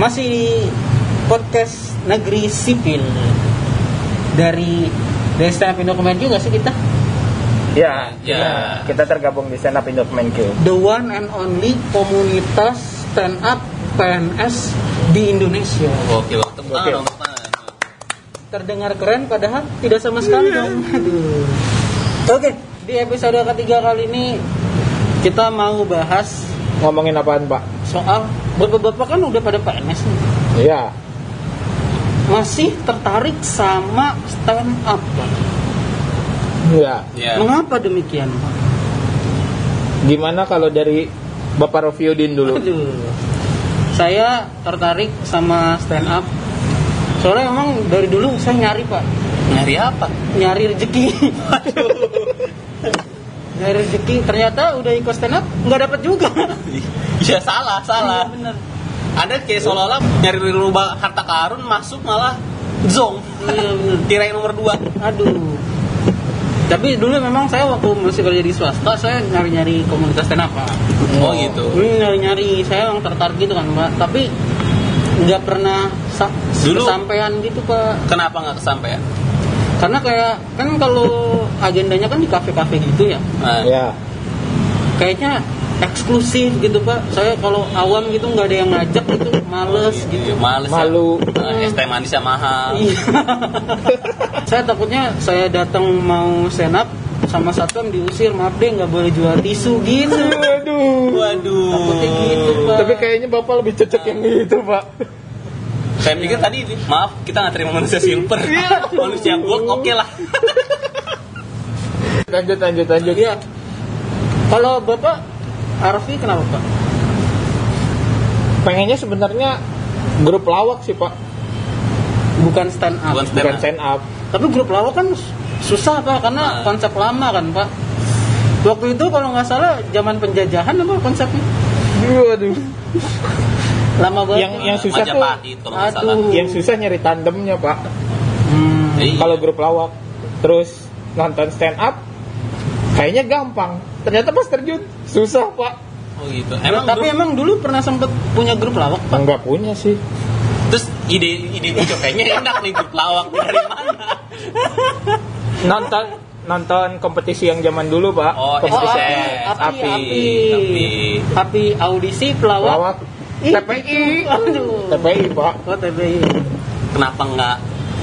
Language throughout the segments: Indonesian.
Masih di podcast negeri sipil dari dari stand up Indo Comedy juga sih kita Ya, Ya. kita tergabung di stand up Indo Kemenkeu. the one and only komunitas stand up PNS di Indonesia Oke. Tepuk tangan Oke. dong, terdengar keren padahal tidak sama sekali dong aduh oke di episode ketiga kali ini kita mau bahas Ngomongin apaan, Pak? soal bapak-bapak kan udah pada PNS nih. Iya. masih tertarik sama stand up Pak. Iya. Ya. mengapa demikian Pak? Gimana kalau dari Bapak Rofiudin dulu? Aduh. Saya tertarik sama stand up. Soalnya emang dari dulu saya nyari pak, Nyari apa? nyari rezeki. nyari rezeki. Ternyata udah ikut stand up nggak dapat juga. Ya salah, salah. Iya, bener. Ada kayak seolah-olah nyari lubang harta karun masuk malah zong. Iya bener. Kirain nomor 2. Aduh. Tapi dulu memang saya waktu masih kerja di swasta saya nyari-nyari komunitas stand up pak. Oh gitu. Ini nyari-nyari saya yang tertarik gitu kan pak. Tapi nggak pernah sa- Dulu- kesampaian gitu pak. Kenapa nggak kesampaian? Karena kayak kan kalau agendanya kan di kafe-kafe gitu ya. Nah, Ya. Kayaknya eksklusif gitu pak. Saya kalau awam gitu nggak ada yang ngajak gitu, males iya, gitu. Males ya. Malu. Nah, es teh manisnya mahal. Iya. saya takutnya saya datang mau up sama satpam diusir maaf deh nggak boleh jual tisu gitu. Waduh. Waduh. Takutnya gitu pak. Tapi kayaknya Bapak lebih cocok yang gitu, Pak. Saya pikir tadi maaf kita nggak terima manusia silver. manusia gold oke lah. Lanjut, lanjut, lanjut. Iya. Kalau bapak Arfi kenapa pak? Pengennya sebenarnya grup lawak sih, Pak. Bukan stand up. Bukan stand Bukan up. stand up. Tapi grup lawak kan susah pak karena Nah. konsep lama kan pak. Waktu itu kalau nggak salah zaman penjajahan apa konsepnya? Waduh. Lama banget. Yang yang susah tuh. Aduh. yang susah nyari tandemnya, Pak. Hmm. Iya. Kalau grup lawak. Terus nonton stand up kayaknya gampang. Ternyata pas terjun susah, Pak. Oh gitu. Emang tapi dulu- emang dulu pernah sempet punya grup lawak pak? Enggak punya sih. terus ide ide gue kayaknya enak nih grup lawak dari mana? Nonton nonton kompetisi yang zaman dulu, Pak. Oh, kompetisi SSS. api, api, Api, api, api. api audisi pelawak. lawak Ih, TPI. Aduh. TPI, Pak. Oh TPI. Kenapa nggak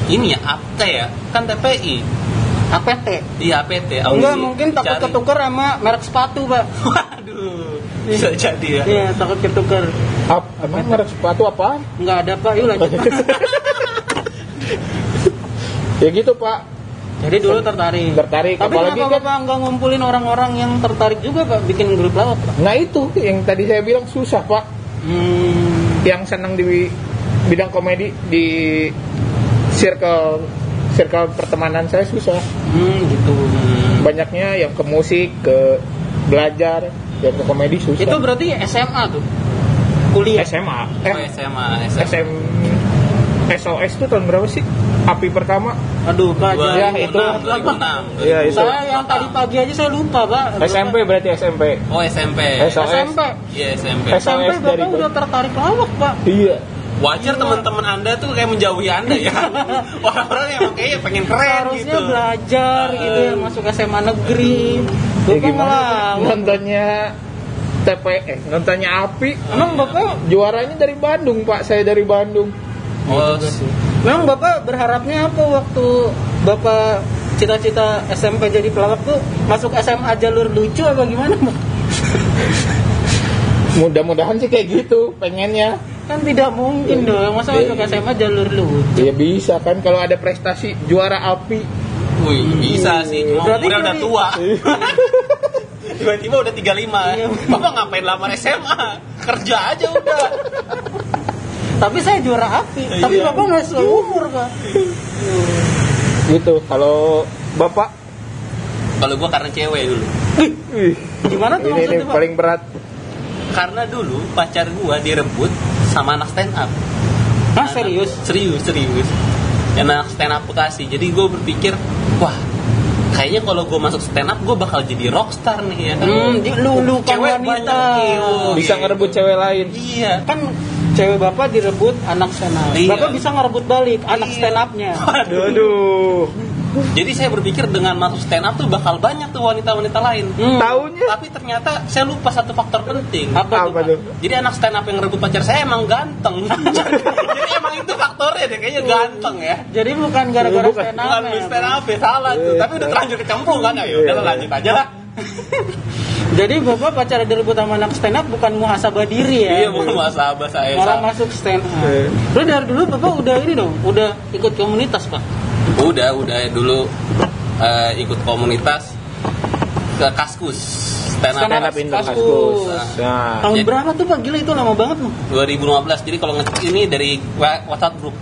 ini ya APT ya? Kan TPI. APT. Iya APT. Enggak mungkin takut Cari. ketukar sama merek sepatu pak. Waduh. Bisa jadi ya. Iya takut ketukar. Ap, emang merek sepatu apa? Nggak ada pak. Yuk lanjut. ya gitu, Pak. Jadi dulu tertarik. Tertarik, Tapi apalagi kenapa kan- bapak nggak ngumpulin orang-orang yang tertarik juga pak bikin grup lawak pak? Nah, itu yang tadi saya bilang susah, Pak. Hmm. Yang senang di bidang komedi di circle circle pertemanan saya susah. Hmm gitu. Banyaknya yang ke musik, ke belajar, yang ke komedi susah. Itu berarti SMA tuh. Kuliah. SMA. Oh, Eh, SMA, SMA. SOS itu tahun berapa sih? Api pertama Aduh pak. Ya, itu. 2006. Iya, itu. Saya yang tadi pagi aja saya lupa pak. SMP berarti SMP. Oh SMP. SOS. SMP. Iya SMP. Dari bapak udah tertarik lawak pak. Iya. Wajar teman-teman anda tuh kayak menjauhi anda ya. Orang-orang yang kayaknya pengen keren Seharusnya gitu. belajar gitu ya masuk SMA negeri. Ya Bapak gimana? malah. Nontonnya TP eh nontonnya Api. Emang bapak, Juaranya dari Bandung, Pak. Saya dari Bandung. Oh, memang bapak berharapnya apa waktu bapak cita-cita SMP jadi pelawak tuh masuk SMA jalur lucu apa gimana? Pak? Mudah-mudahan sih kayak gitu pengennya. Kan tidak mungkin dong, masa Iya. masuk SMA jalur lucu. Ya bisa kan kalau ada prestasi juara Api. wih bisa sih. Cuma Berarti umurnya udah dari- tua. Tiba-tiba udah 35. Iya. Bapak ngapain lamar SMA? Kerja aja udah. Tapi saya juara api, tapi Iya. bapak nggak seumur pak. Gitu. Kalau Bapak Kalau gua karena cewek dulu. ih, Gimana tuh ini, ini maksudnya pak? paling berat. Karena dulu pacar gua direbut sama anak stand up. Hah serius? Serius, serius. Anak stand up Bekasi. Jadi gue berpikir, wah, kayaknya kalau gue masuk stand up, gue bakal jadi rockstar nih ya kan. Hmm, lu lu Cewek wanita. banyak, iya. Bisa gitu. ngerebut cewek lain. Iya. Kan cewek bapak direbut anak stand up. Iya. Bapak bisa ngerebut balik anak Iya. stand up-nya. Aduh. Jadi saya berpikir dengan masuk stand up tuh bakal banyak tuh wanita-wanita lain. Hmm. Taunya Tapi ternyata saya lupa satu faktor penting. Apa, apa tuh? tuh? Jadi anak stand up yang ngerebut pacar saya emang ganteng. Jadi emang itu faktornya deh, kayaknya ganteng ya. Jadi bukan gara-gara Bukan. stand up. Bukan stand up ya salah tuh, Iya. tapi udah terlanjur kecemplung kan, ayo udah Iya. lanjut aja lah. Jadi bapak pacar direbut sama anak stand up bukan muhasabah diri ya. Iya, mau sahabat saya. Malah masuk stand up. Iya. Terus dari dulu bapak udah ini dong, udah ikut komunitas pak. Udah, udah dulu eh, ikut komunitas ke Kaskus stand up, Stand up Indo Kaskus. Kaskus. Nah, Tahun Jadi- berapa tuh pak? Gila itu lama banget loh. 2015. Jadi kalau ngecek ini dari WhatsApp group.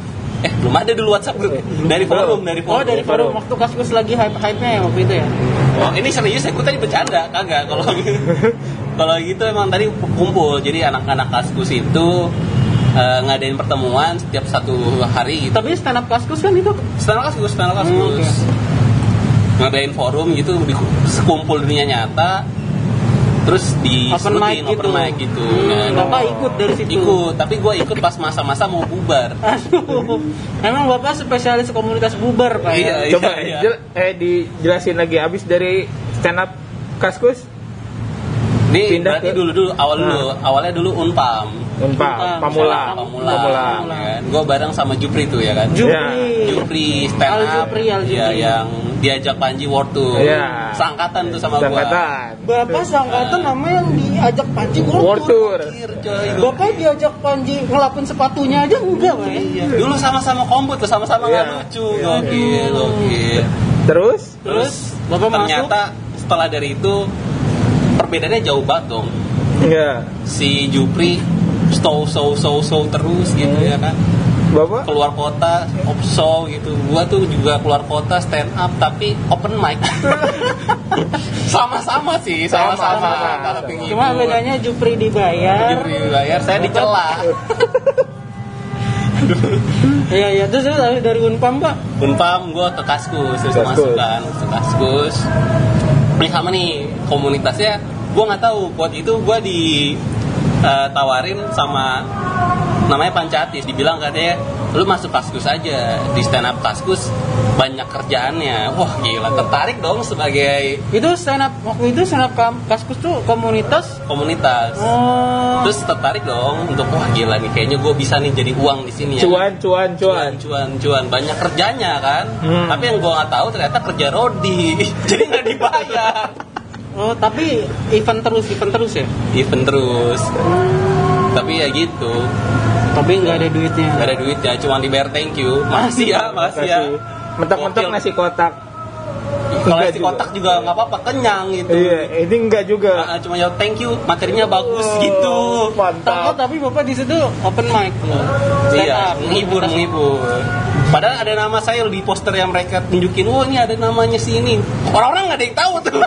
Eh, belum ada dulu WhatsApp group. Dari forum, dari Oh forum. dari forum waktu kaskus lagi hype hype nya ya waktu itu ya. Oh, ini serius aku tadi bercanda, kagak kalau kalau gitu emang tadi kumpul. Jadi anak-anak Kaskus itu eh, ngadain pertemuan setiap satu hari gitu. Tapi stand up kaskus kan itu. Stand up Kaskus, stand up Hmm, Kaskus. Ngadain forum gitu, di, sekumpul dunia nyata. Terus di Open mic gitu. open mic gitu. Hmm, Nah, bapak ikut dari situ. ikut, tapi gue ikut pas masa-masa mau bubar. Aduh, emang bapak spesialis komunitas bubar pak Iya, ya? coba iya. jel- eh dijelasin lagi abis dari stand up Kaskus Ini Pindah berarti ke- dulu dulu awal Nah. dulu, awalnya dulu Unpam. Unpam, Unpam, Pamula, Pamula, Pamula. kan. Gue bareng sama Jupri tuh ya kan. Jupri. Jupri stand Al up, Jupri, Al Jupri. ya yang diajak Panji World Tour. Iya. Sangkatan tuh sama gua. Sangkatan. Bapak sangkatan namanya yang diajak Panji World World Tour. Coy. Bapak diajak Panji ngelapin sepatunya aja enggak ya? Iya. Dulu sama-sama kombo tuh, sama-sama nggak Iya. lucu. Gokil, gokil. Terus Terus bapak Ternyata setelah dari itu perbedaannya jauh banget dong. Iya. Si Jupri stow so so so terus gitu ya kan. Bapak keluar kota op show gitu gua tuh juga keluar kota stand up tapi open mic sama-sama sih sama-sama kalau pengen Cuma bedanya Jupri dibayar. Jupri dibayar saya dicela Iya iya terus dari- dari Unpam pak. Unpam gua ke Kaskus terus Kaskus. masuk kan ke Kaskus ini sama nih komunitasnya. Gua nggak tahu buat itu gua di eh, sama namanya Pancatis dibilang katanya lu masuk kaskus aja di stand up kaskus banyak kerjaannya wah gila tertarik dong sebagai Itu stand up waktu itu stand up kaskus tuh komunitas. komunitas Oh. terus tertarik dong untuk wah gila nih kayaknya gue bisa nih jadi uang di sini ya cuan cuan cuan. cuan cuan cuan banyak kerjanya kan Hmm. tapi yang gue nggak tahu ternyata kerja rodi jadi nggak dibayar Oh tapi event terus event terus ya. event terus tapi ya gitu Tapi nggak ada duitnya. nggak ada duit ya cuma dibayar thank you makasih ya makasih ya. Mentok-mentok nasi kotak. kalau nasi juga. kotak juga nggak apa-apa kenyang gitu Iya, ini enggak juga. Ah, cuma ya thank you materinya bagus gitu Oh, Mantap. tapi bapak di situ open mic. Stand iya menghibur menghibur padahal ada nama saya di poster yang mereka tunjukin oh ini ada namanya si ini orang-orang nggak ada yang tahu tuh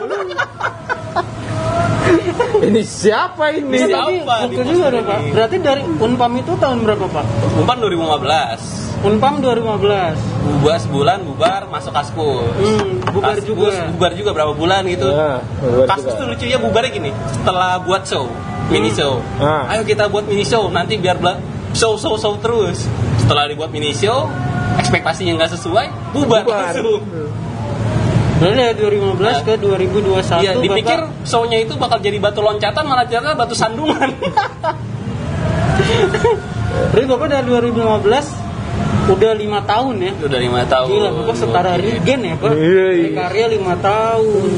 Ini siapa ini? Iya, Siapa di waktu poster juga ada ini? pak. Berarti dari Unpam itu tahun berapa pak? umpan 2015 Unpam 2015. bubar sebulan bubar masuk kaskus Hmm, bubar Kaskus, juga. bubar juga berapa bulan gitu Ya, bubar kaskus juga. tuh lucunya bubarnya gini setelah buat show mini show Ah. ayo kita buat mini show nanti biar show show show terus setelah dibuat mini show ekspektasinya nggak sesuai bubar, Bubar. langsung Berarti dari 2015 ke 2021 Iya, dipikir Bapak show-nya itu bakal jadi batu loncatan malah ternyata batu sandungan. Berarti Bapak dari 2015 udah lima tahun ya. Udah lima tahun. Gila, Bapak setara Oke. Regen ya, Pak. Iya, iya. Karya lima tahun.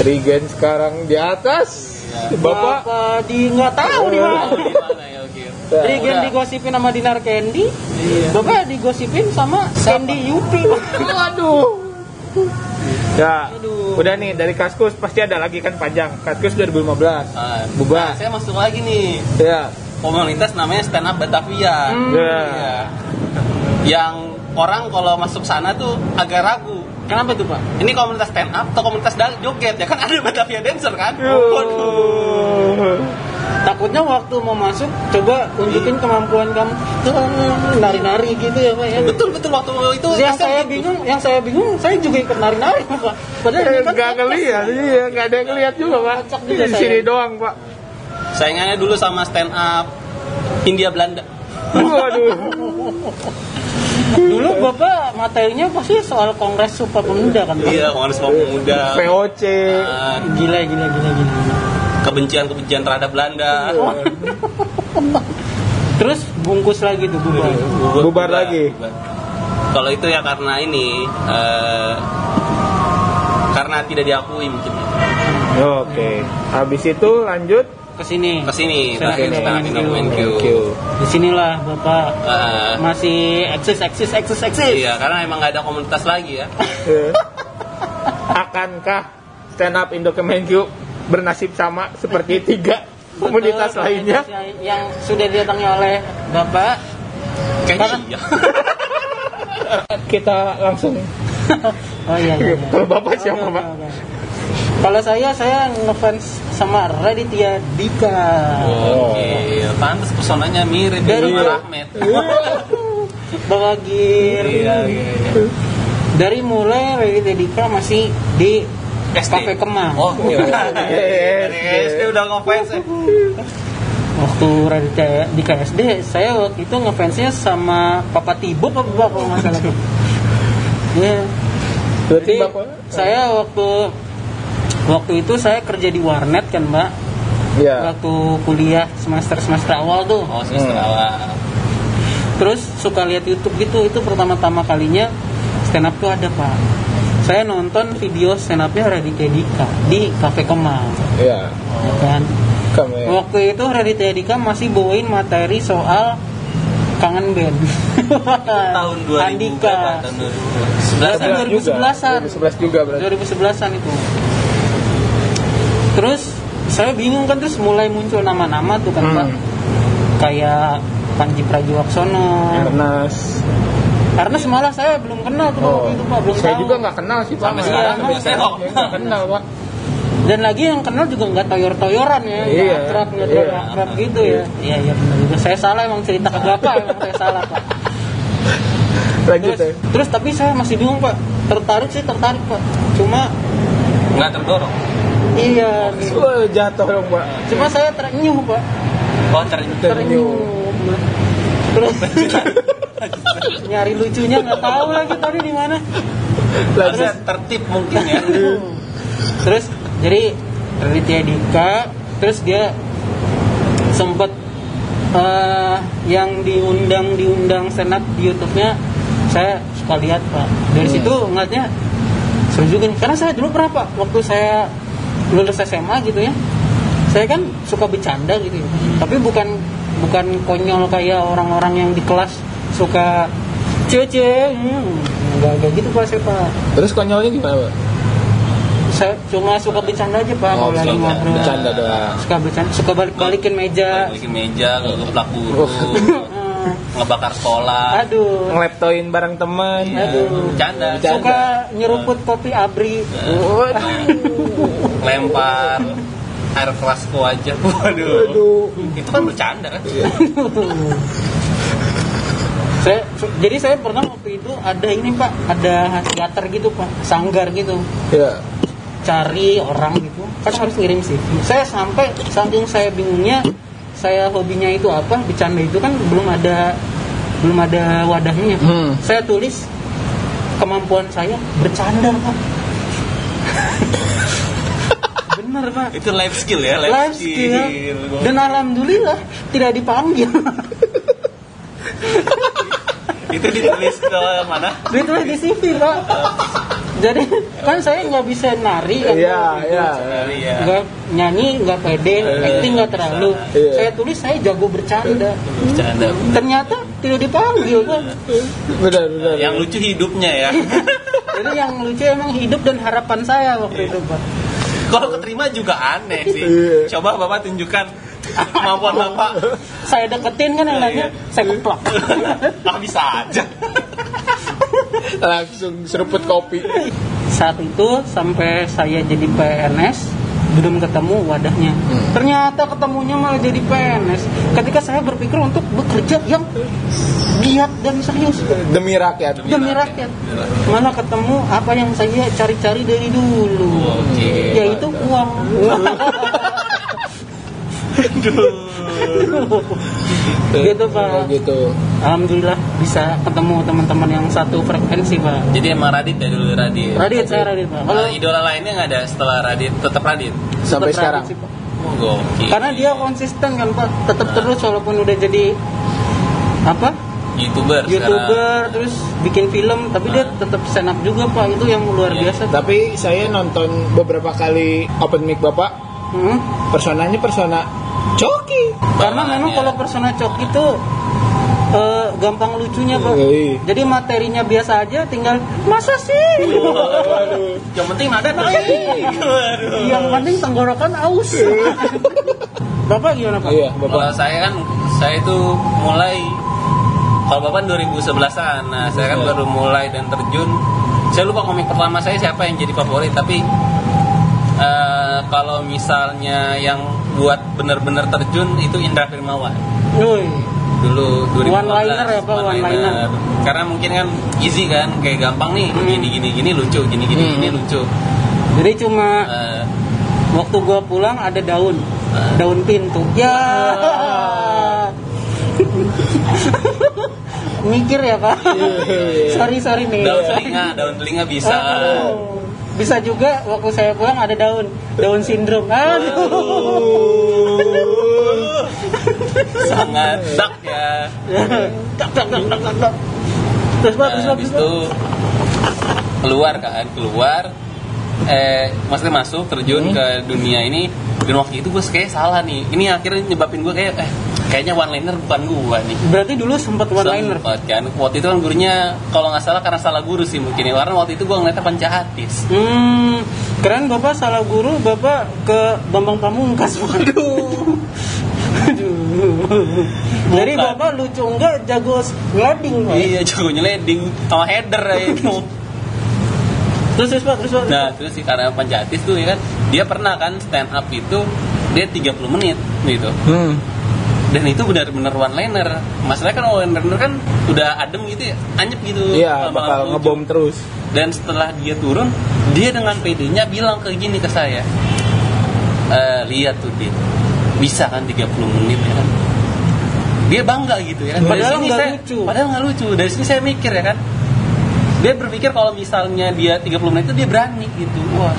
Regen sekarang di atas. Ya. Bapak Bapak di nggak tahu di mana. Ya. Regen Udah. digosipin sama Dinar Candy. Iya. Bapak digosipin sama Candy Yupi. Waduh. Ya, Aduh. udah nih dari Kaskus pasti ada lagi kan panjang. Kaskus 2015. Ah, Bubar. Nah, saya masuk lagi nih. Ya. Komunitas namanya Stand Up Batavia. Hmm. Ya. Iya. Yang orang kalau masuk sana tuh agak ragu. Kenapa tuh, Pak? Ini komunitas stand up atau komunitas joget ya kan ada Batavia dancer kan? Waduh. Takutnya waktu mau masuk coba tunjukin kemampuan kamu Tuh, nari-nari gitu ya, Pak ya. Betul betul waktu itu yang saya gitu. bingung, yang saya bingung, saya juga ikut nari-nari, Pak. Padahal ini kan Enggak ngelihat, iya, enggak ada yang ngelihat juga, Pak. Juga Di saya. sini doang, Pak. Saingannya dulu sama stand up India Belanda. Waduh. Dulu Bapak materinya pasti soal Kongres Sumpah Pemuda kan Pak? Iya, Kongres Pemuda. VOC. Ah, Gila, gila, gila, gila. Kebencian-kebencian terhadap Belanda. Terus bungkus lagi tuh bubar. Bubar lagi. bubar. Kalau itu ya karena ini eh, karena tidak diakui mungkin. Oke. Habis itu lanjut Ke sini. Ke sini. Di sinilah Bapak Eh, masih eksis, eksis, eksis, eksis. iya, karena emang nggak ada komunitas lagi ya. Akankah stand up Indo Kemenkyu bernasib sama seperti tiga komunitas Betul, lainnya? yang sudah didatangi oleh Bapak. Kayaknya Karena- iya. Kita langsung Oh iya, iya. iya. Kalau Bapak siapa, Oke, Pak? oke, oke. Kalau saya, saya ngefans sama Raditya Dika. Oke, pantas pesonanya mirip Dari- dengan Rahmat. Bapak Gir. Iya, iya, iya. Dari mulai Raditya Dika masih di SD. Cafe Oh, iya. SD udah ngefans ya. Waktu Raditya Dika SD, saya waktu itu ngefansnya sama Papa Tibo apa Bapak kalau nggak salah. Iya. Berarti saya waktu waktu itu saya kerja di warnet kan Mbak. Ya. Waktu kuliah semester semester awal tuh. Oh, semester Hmm. awal. Terus suka lihat YouTube gitu. Itu pertama-tama kalinya stand up tuh ada Pak. Saya nonton video stand upnya Raditya Dika di Cafe Kemang, Ya. ya kan. Kamu ya. Waktu itu Raditya Dika masih bawain materi soal kangen band. Tahun 2000 Andika. Tahun 2011 Tahun ya? 2011-an. 2011 juga berarti. 2011-an itu. Terus saya bingung kan terus mulai muncul nama-nama tuh kan Hmm. Pak. Kayak Panji Pragiwaksono. Ernest. Karena semalah saya belum kenal tuh Pak, Oh. itu Pak, belum Saya tahu. juga nggak kenal sih Pak. Sampai Iya, sekarang tahu. saya nggak kenal Pak. Dan lagi yang kenal juga nggak toyor-toyoran ya, nggak Iya, akrab, nggak iya. akrab, gitu ya. Iya iya benar juga. Saya salah emang cerita ke Bapak emang saya salah Pak. Lanjut Terus, ya. terus tapi saya masih bingung Pak. Tertarik sih tertarik Pak. Cuma Nggak terdorong. iya Wah, jatuh dong Pak. Cuma saya terenyuh Pak. Oh, ternyata. Terenyuh. Terus nyari lucunya nggak tahu lagi tadi di mana. Harusnya tertib mungkin ya. Terus jadi Raditya Dika, terus dia sempat eh, yang diundang diundang senat di YouTube-nya saya suka lihat pak. Dari Hmm. situ ngeliatnya seru juga nih. Karena saya dulu pernah pak waktu saya lulus SMA gitu ya, saya kan suka bercanda gitu, ya. tapi bukan bukan konyol kayak orang-orang yang di kelas suka cie-cie, hmm, nggak kayak gitu pak saya pak. Terus konyolnya gimana Pak? Saya cuma suka bercanda aja pak Oh, kalau lagi bercanda. ngobrol. Bercanda doang. Suka bercanda, suka balik balikin meja. Balikin meja, ngegeplak guru, Hmm, ngebakar sekolah. aduh, Ngeleptoin barang teman. aduh. Bercanda. Bercanda. Suka nyeruput kopi abri. Lempar air keras ke wajah. Waduh. Aduh. Itu kan bercanda kan? saya jadi saya pernah waktu itu ada ini pak, ada teater gitu pak, sanggar gitu. Ya. Cari orang gitu, kan harus ngirim CV. Saya sampai saking saya bingungnya, saya hobinya itu apa, bercanda itu kan belum ada belum ada wadahnya. Hmm. Saya tulis kemampuan saya bercanda pak. Bener pak. Itu life skill ya, life, life skill dan alhamdulillah tidak dipanggil itu ditulis ke mana? ditulis di CV pak jadi kan saya nggak bisa nari kan Iya, iya. Iya. nggak nyanyi nggak pede acting nggak terlalu Iya. saya tulis saya jago bercanda Bercanda. ternyata tidak dipanggil pak Benar, benar. Yang lucu hidupnya ya. jadi yang lucu emang hidup dan harapan saya waktu itu pak Kalau keterima juga aneh sih. Iya. Coba Bapak tunjukkan kemampuan Bapak. saya deketin kan yang nanya saya keplak Ah bisa aja. Langsung seruput kopi. saat itu sampai saya jadi PNS belum ketemu wadahnya. Ternyata ketemunya malah jadi PNS. Ketika saya berpikir untuk bekerja yang giat dan serius Demi rakyat. demi rakyat, malah ketemu apa yang saya cari-cari dari dulu, Oke. yaitu uang. gitu Oh, pak gitu. alhamdulillah bisa ketemu teman-teman yang satu frekuensi pak Jadi emang Radit ya dulu Radit. Radit saya Radit pak Kalau idola lainnya nggak ada setelah Radit, tetap Radit. Sampai tetap sekarang. Radit sih, Pak. Oh, gokil. karena dia konsisten kan pak tetap terus walaupun udah jadi apa youtuber, youtuber terus bikin film tapi dia tetap stand up juga pak itu yang luar Iya. biasa Tapi saya nonton beberapa kali open mic Bapak, Hmm. personanya persona Coki. karena Bawaannya. memang kalau persona cok itu eh, gampang lucunya pak Iya. jadi materinya biasa aja tinggal masa sih Yang penting ada naik. yang penting tenggorokan aus bapak gimana pak Iya, Kalau Bapak. saya kan, saya itu mulai kalau bapak 2011an, nah saya kan baru mulai dan terjun. Saya lupa komik pertama saya siapa yang jadi favorit, tapi eh, kalau misalnya yang buat bener-bener terjun itu Indra Firmawan. Woi, dulu 2015 One-liner ya, Pak, one-liner. karena mungkin kan easy kan kayak gampang nih Hmm. gini gini gini lucu gini gini Hmm. gini lucu. Jadi cuma Eh, waktu gua pulang ada daun. Ah. daun pintu. Ya. Mikir ya pak? Sorry sorry nih daun telinga daun telinga bisa. Oh. Bisa juga waktu saya pulang ada daun daun sindrom aduh sangat dark ya tak, tak, tak, tak, tak. terus pak terus, Pak. itu keluar kan keluar eh maksudnya masuk terjun Hmm. ke dunia ini dan waktu itu gue kayak salah nih ini akhirnya nyebabin gue kayak eh kayaknya one liner bukan gue nih berarti dulu sempat one liner Sempet kan waktu itu kan gurunya kalau nggak salah karena salah guru sih mungkin ya karena waktu itu gue ngeliatnya pencahatis Hmm, keren bapak salah guru, bapak ke Bambang Pamungkas. Waduh. Aduh. Jadi bapak lucu enggak jago pak. iya jago nyeleding sama header ya itu Terus terus pak, terus pak. nah terus sih karena pencahatis tuh ya kan dia pernah kan stand up itu dia 30 menit gitu Hmm. Dan itu benar-benar one liner. Masalahnya kan one liner kan udah adem gitu ya anyep gitu Iya, bakal lucu. ngebom terus. dan setelah dia turun dia dengan PD-nya bilang ke gini ke saya "Eh, lihat tuh dia bisa kan 30 menit ya kan? Dia bangga gitu ya kan? Dari Padahal sini nggak saya- lucu. padahal nggak lucu. Dari sini saya mikir ya kan? Dia berpikir kalau misalnya dia 30 menit itu dia berani gitu. Wah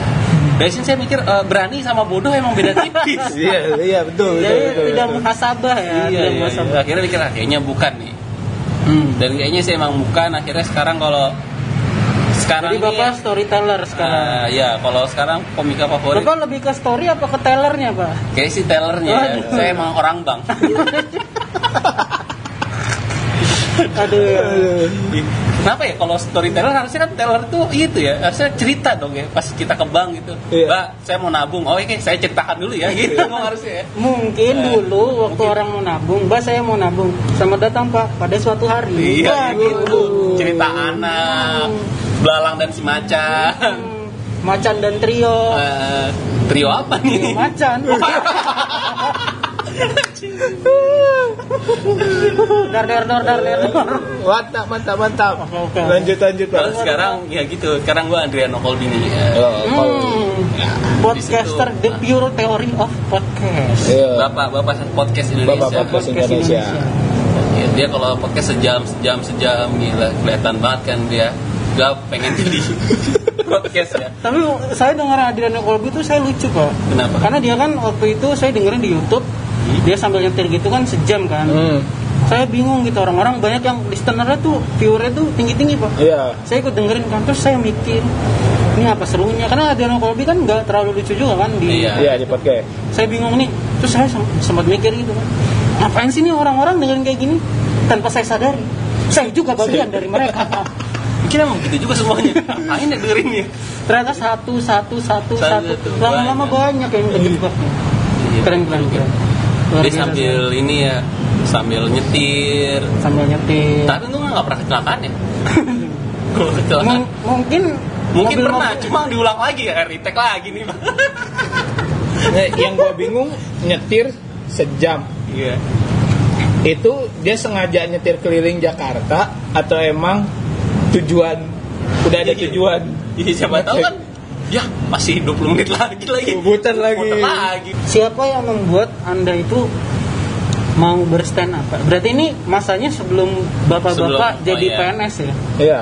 dari sini saya mikir eh, berani sama bodoh emang beda tipis Iya, iya betul, betul, Jadi betul. tidak betul. muhasabah ya, iya, tidak iya, muhasabah. iya. akhirnya mikir ah, kayaknya bukan nih Hmm. dan kayaknya sih emang bukan akhirnya sekarang kalau sekarang Jadi ini bapak storyteller sekarang. Ah, ya kalau sekarang komika favorit Bapak lebih ke story apa ke tellernya pak? kayak si tellernya ya. Waduh. saya emang orang bang Aduh. ya. kenapa ya kalau storyteller harusnya kan teller tuh itu ya harusnya cerita dong ya pas kita ke bank gitu Iya. mbak saya mau nabung oh oke saya ceritakan dulu ya gitu dong harusnya ya Mungkin Eh, dulu waktu mungkin. orang mau nabung, Mbak saya mau nabung. Selamat datang Pak pada suatu hari. iya Wah, gitu cerita anak belalang dan si macan Hmm, Macan dan trio. Eh, trio apa nih Macan. dar dar dar dar dar. Mantap, mantap, mantap. Lanjut, lanjut, Pak. Kalau sekarang ya gitu sekarang gua Adriano Colbini ya. Oh, kalau- Hmm. Podcaster The Pure Theory of Podcast. Iya. bapak bapak podcast Indonesia Bapak podcast Indonesia. Ya, dia kalau podcast sejam sejam sejam gila kelihatan banget kan dia gak pengen jadi podcast ya Tapi saya dengar Adriano Colby itu saya lucu pak. Kenapa? Karena dia kan waktu itu saya dengerin di YouTube, dia sambil nyetir gitu kan sejam kan. Hmm. Saya bingung gitu orang-orang banyak yang listenernya tuh viewernya tuh tinggi-tinggi pak. Iya. Saya ikut dengerin kan terus saya mikir ini apa serunya karena Adriano Colby kan nggak terlalu lucu juga kan di Iya. Iya, di podcast. saya bingung nih terus saya sem- sempat mikir gitu kan ngapain sih nih orang-orang dengerin kayak gini tanpa saya sadari saya juga bagian dari mereka mungkin emang gitu juga semuanya ngapain ya dengerin ya ternyata satu satu satu Satu, lama-lama banyak yang terjebak keren keren keren Luar dia sambil ini ya sambil nyetir. Sambil nyetir. Tapi itu nggak pernah kecelakaan ya. Kalau kecelakaan. Mung- mungkin mungkin mobil- pernah cuma diulang lagi ya retake lagi nih. Nah, yang gua bingung nyetir sejam. iya. Itu dia sengaja nyetir keliling Jakarta atau emang tujuan? Udah ada Iya. tujuan? Iya, siapa tahu kan ya masih 20 menit lagi lagi Putar lagi. Putar lagi siapa yang membuat anda itu mau berstand up. Berarti ini masanya sebelum bapak-bapak Sebelum, oh jadi iya. PNS ya? Iya.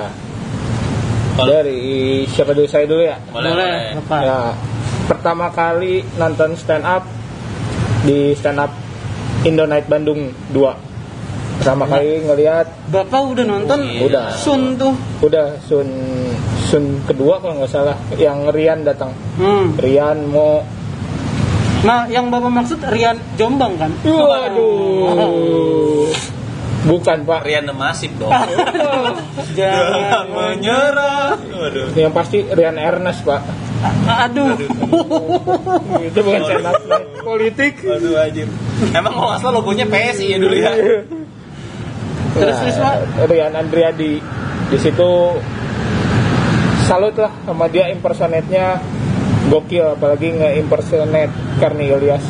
Dari siapa dulu saya dulu ya? boleh boleh Bapak. Ya, pertama kali nonton stand up di stand up Indo Night Bandung 2. Pertama kali ngelihat Bapak udah nonton Iya. Udah. Sun tuh. udah Sun Sun kedua kalau nggak salah yang Rian datang. Hmm. Rian mau Nah, yang Bapak maksud Rian Jombang kan? Waduh. Bukan Pak. Rian the Massive dong Jangan menyerah waduh Yang pasti Rian Ernest Pak. Aduh. Itu bukan night politik. Waduh anjir. Emang kalau nggak salah logonya PSI ya dulu ya. Terus, terus, Pak? Nah, Rian Andriadi di situ salut lah sama dia impersonate-nya gokil apalagi nge-impersonate Karni Ilyas.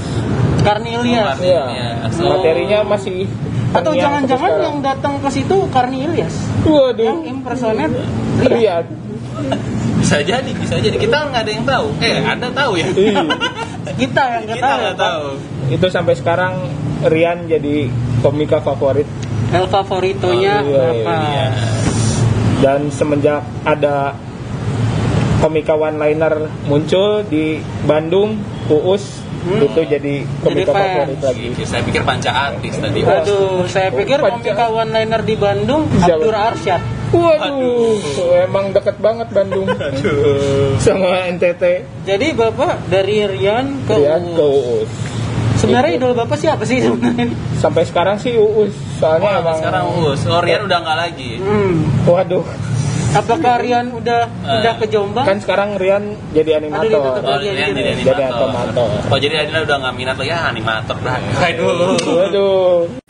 Karnilias. Karni Iya. Ilyas. Materinya masih Atau jangan-jangan yang datang ke situ Karni Ilyas. Waduh. Yang impersonate Rian. Rian. Bisa jadi, bisa jadi. Kita nggak ada yang tahu. Eh, Anda tahu ya? Iya. Kita yang nggak Kita tahu. tahu. Itu sampai sekarang Rian jadi komika favorit El favoritonya Oh, iya, Bapak. Iya. dan semenjak ada komika one liner muncul di Bandung Uus Hmm. itu jadi komika Jadi favorit lagi Saya pikir panca artis tadi. Aduh, saya pikir Oh, komika one liner di Bandung? Abdur Arsyad. waduh emang deket banget Bandung Aduh. sama NTT Jadi Bapak dari Rian ke Rian Uus. ke Uus Sebenarnya idol Bapak siapa sih sebenarnya? sampai sekarang sih Uus soalnya Wah, emang sekarang Uus. Oh, Rian udah nggak lagi. Hmm. waduh Apakah Rian udah udah ke Jombang? kan sekarang Rian jadi Aduh, animator ditutup Oh, Rian anjir. jadi Jadi animator. animator. Oh, jadi Adina udah nggak minat lagi ah, animator dah. Aduh. waduh